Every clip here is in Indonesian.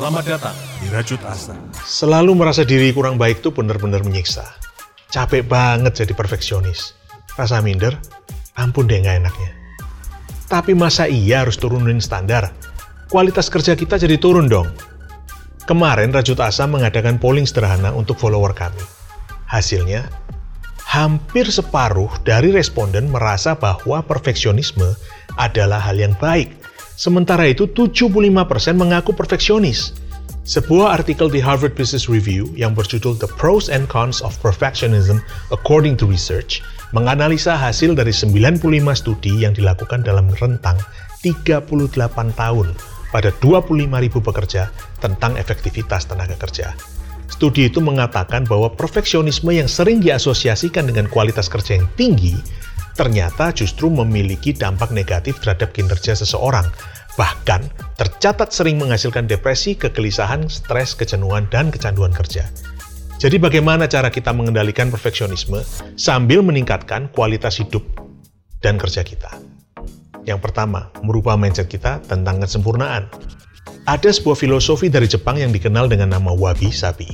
Selamat datang di Rajut Asa. Selalu merasa diri kurang baik tuh bener-bener menyiksa. Capek banget jadi perfeksionis. Rasa minder, ampun deh nggak enaknya. Tapi masa iya harus turunin standar? Kualitas kerja kita jadi turun dong. Kemarin Rajut Asa mengadakan polling sederhana untuk follower kami. Hasilnya, hampir separuh dari responden merasa bahwa perfeksionisme adalah hal yang baik. Sementara itu, 75% mengaku perfeksionis. Sebuah artikel di Harvard Business Review yang berjudul The Pros and Cons of Perfectionism According to Research menganalisa hasil dari 95 studi yang dilakukan dalam rentang 38 tahun pada 25.000 pekerja tentang efektivitas tenaga kerja. Studi itu mengatakan bahwa perfeksionisme yang sering diasosiasikan dengan kualitas kerja yang tinggi ternyata justru memiliki dampak negatif terhadap kinerja seseorang Bahkan, tercatat sering menghasilkan depresi, kegelisahan, stres, kejenuhan, dan kecanduan kerja. Jadi bagaimana cara kita mengendalikan perfeksionisme sambil meningkatkan kualitas hidup dan kerja kita? Yang pertama, merubah mindset kita tentang kesempurnaan. Ada sebuah filosofi dari Jepang yang dikenal dengan nama wabi sabi.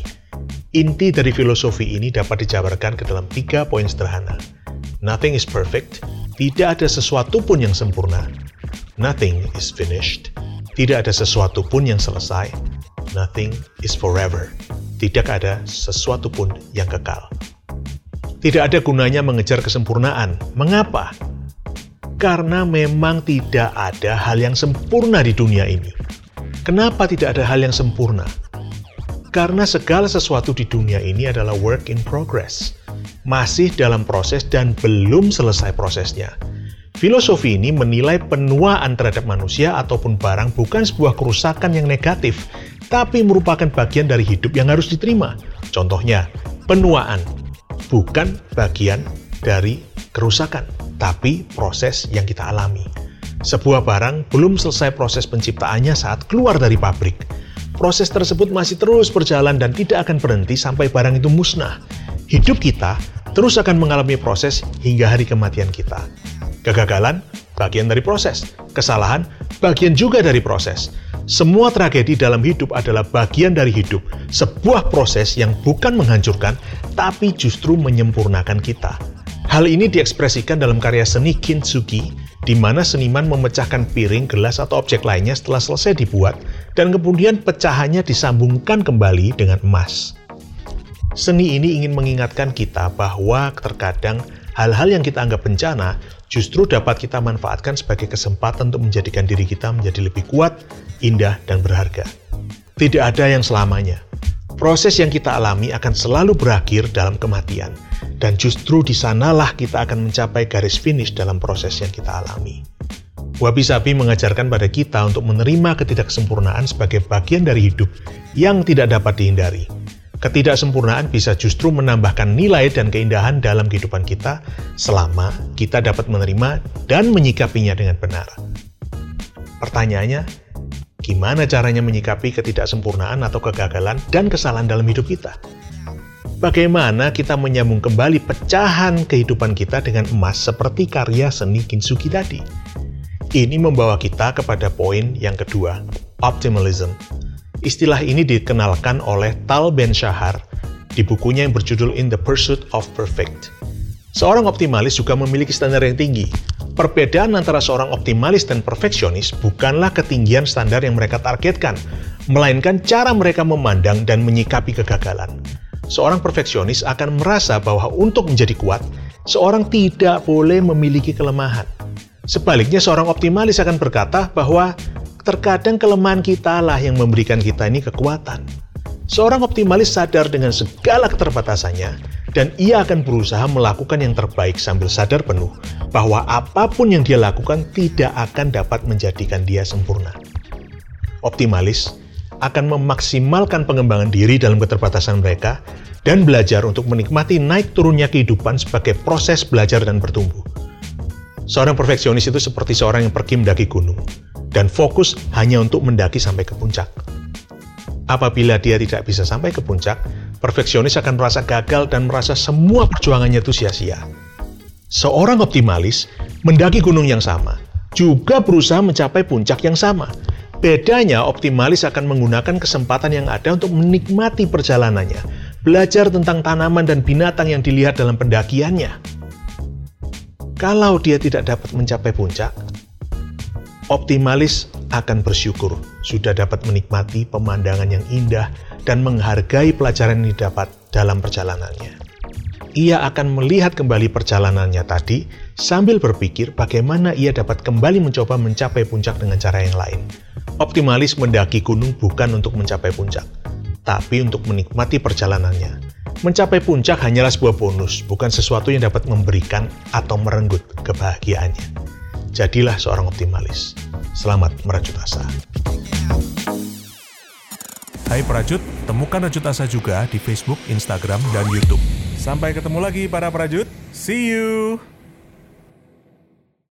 Inti dari filosofi ini dapat dijabarkan ke dalam tiga poin sederhana. Nothing is perfect, tidak ada sesuatu pun yang sempurna, Nothing is finished. Tidak ada sesuatu pun yang selesai. Nothing is forever. Tidak ada sesuatu pun yang kekal. Tidak ada gunanya mengejar kesempurnaan. Mengapa? Karena memang tidak ada hal yang sempurna di dunia ini. Kenapa tidak ada hal yang sempurna? Karena segala sesuatu di dunia ini adalah work in progress, masih dalam proses dan belum selesai prosesnya. Filosofi ini menilai penuaan terhadap manusia ataupun barang bukan sebuah kerusakan yang negatif, tapi merupakan bagian dari hidup yang harus diterima. Contohnya, penuaan bukan bagian dari kerusakan, tapi proses yang kita alami. Sebuah barang belum selesai proses penciptaannya saat keluar dari pabrik. Proses tersebut masih terus berjalan dan tidak akan berhenti sampai barang itu musnah. Hidup kita terus akan mengalami proses hingga hari kematian kita. Kegagalan bagian dari proses, kesalahan bagian juga dari proses. Semua tragedi dalam hidup adalah bagian dari hidup, sebuah proses yang bukan menghancurkan, tapi justru menyempurnakan kita. Hal ini diekspresikan dalam karya seni kintsugi, di mana seniman memecahkan piring, gelas, atau objek lainnya setelah selesai dibuat, dan kemudian pecahannya disambungkan kembali dengan emas. Seni ini ingin mengingatkan kita bahwa terkadang hal-hal yang kita anggap bencana justru dapat kita manfaatkan sebagai kesempatan untuk menjadikan diri kita menjadi lebih kuat, indah, dan berharga. Tidak ada yang selamanya. Proses yang kita alami akan selalu berakhir dalam kematian, dan justru di sanalah kita akan mencapai garis finish dalam proses yang kita alami. Wabi Sabi mengajarkan pada kita untuk menerima ketidaksempurnaan sebagai bagian dari hidup yang tidak dapat dihindari Ketidaksempurnaan bisa justru menambahkan nilai dan keindahan dalam kehidupan kita selama kita dapat menerima dan menyikapinya dengan benar. Pertanyaannya, gimana caranya menyikapi ketidaksempurnaan atau kegagalan dan kesalahan dalam hidup kita? Bagaimana kita menyambung kembali pecahan kehidupan kita dengan emas seperti karya seni Kintsugi tadi? Ini membawa kita kepada poin yang kedua, optimalism Istilah ini dikenalkan oleh Tal Ben Shahar di bukunya yang berjudul In the Pursuit of Perfect. Seorang optimalis juga memiliki standar yang tinggi. Perbedaan antara seorang optimalis dan perfeksionis bukanlah ketinggian standar yang mereka targetkan, melainkan cara mereka memandang dan menyikapi kegagalan. Seorang perfeksionis akan merasa bahwa untuk menjadi kuat, seorang tidak boleh memiliki kelemahan. Sebaliknya, seorang optimalis akan berkata bahwa Terkadang kelemahan kita lah yang memberikan kita ini kekuatan. Seorang optimalis sadar dengan segala keterbatasannya, dan ia akan berusaha melakukan yang terbaik sambil sadar penuh bahwa apa pun yang dia lakukan tidak akan dapat menjadikan dia sempurna. Optimalis akan memaksimalkan pengembangan diri dalam keterbatasan mereka dan belajar untuk menikmati naik turunnya kehidupan sebagai proses belajar dan bertumbuh. Seorang perfeksionis itu seperti seorang yang pergi mendaki gunung dan fokus hanya untuk mendaki sampai ke puncak. Apabila dia tidak bisa sampai ke puncak, perfeksionis akan merasa gagal dan merasa semua perjuangannya itu sia-sia. Seorang optimalis mendaki gunung yang sama, juga berusaha mencapai puncak yang sama. Bedanya, optimalis akan menggunakan kesempatan yang ada untuk menikmati perjalanannya, belajar tentang tanaman dan binatang yang dilihat dalam pendakiannya. Kalau dia tidak dapat mencapai puncak, optimalis akan bersyukur sudah dapat menikmati pemandangan yang indah dan menghargai pelajaran yang didapat dalam perjalanannya. Ia akan melihat kembali perjalanannya tadi sambil berpikir bagaimana ia dapat kembali mencoba mencapai puncak dengan cara yang lain. Optimalis mendaki gunung bukan untuk mencapai puncak, tapi untuk menikmati perjalanannya. Mencapai puncak hanyalah sebuah bonus, bukan sesuatu yang dapat memberikan atau merenggut kebahagiaannya. Jadilah seorang optimalis. Selamat merajut asa. Hai Prajut, temukan Rajut Asa juga di Facebook, Instagram, dan YouTube. Sampai ketemu lagi para Prajut. See you!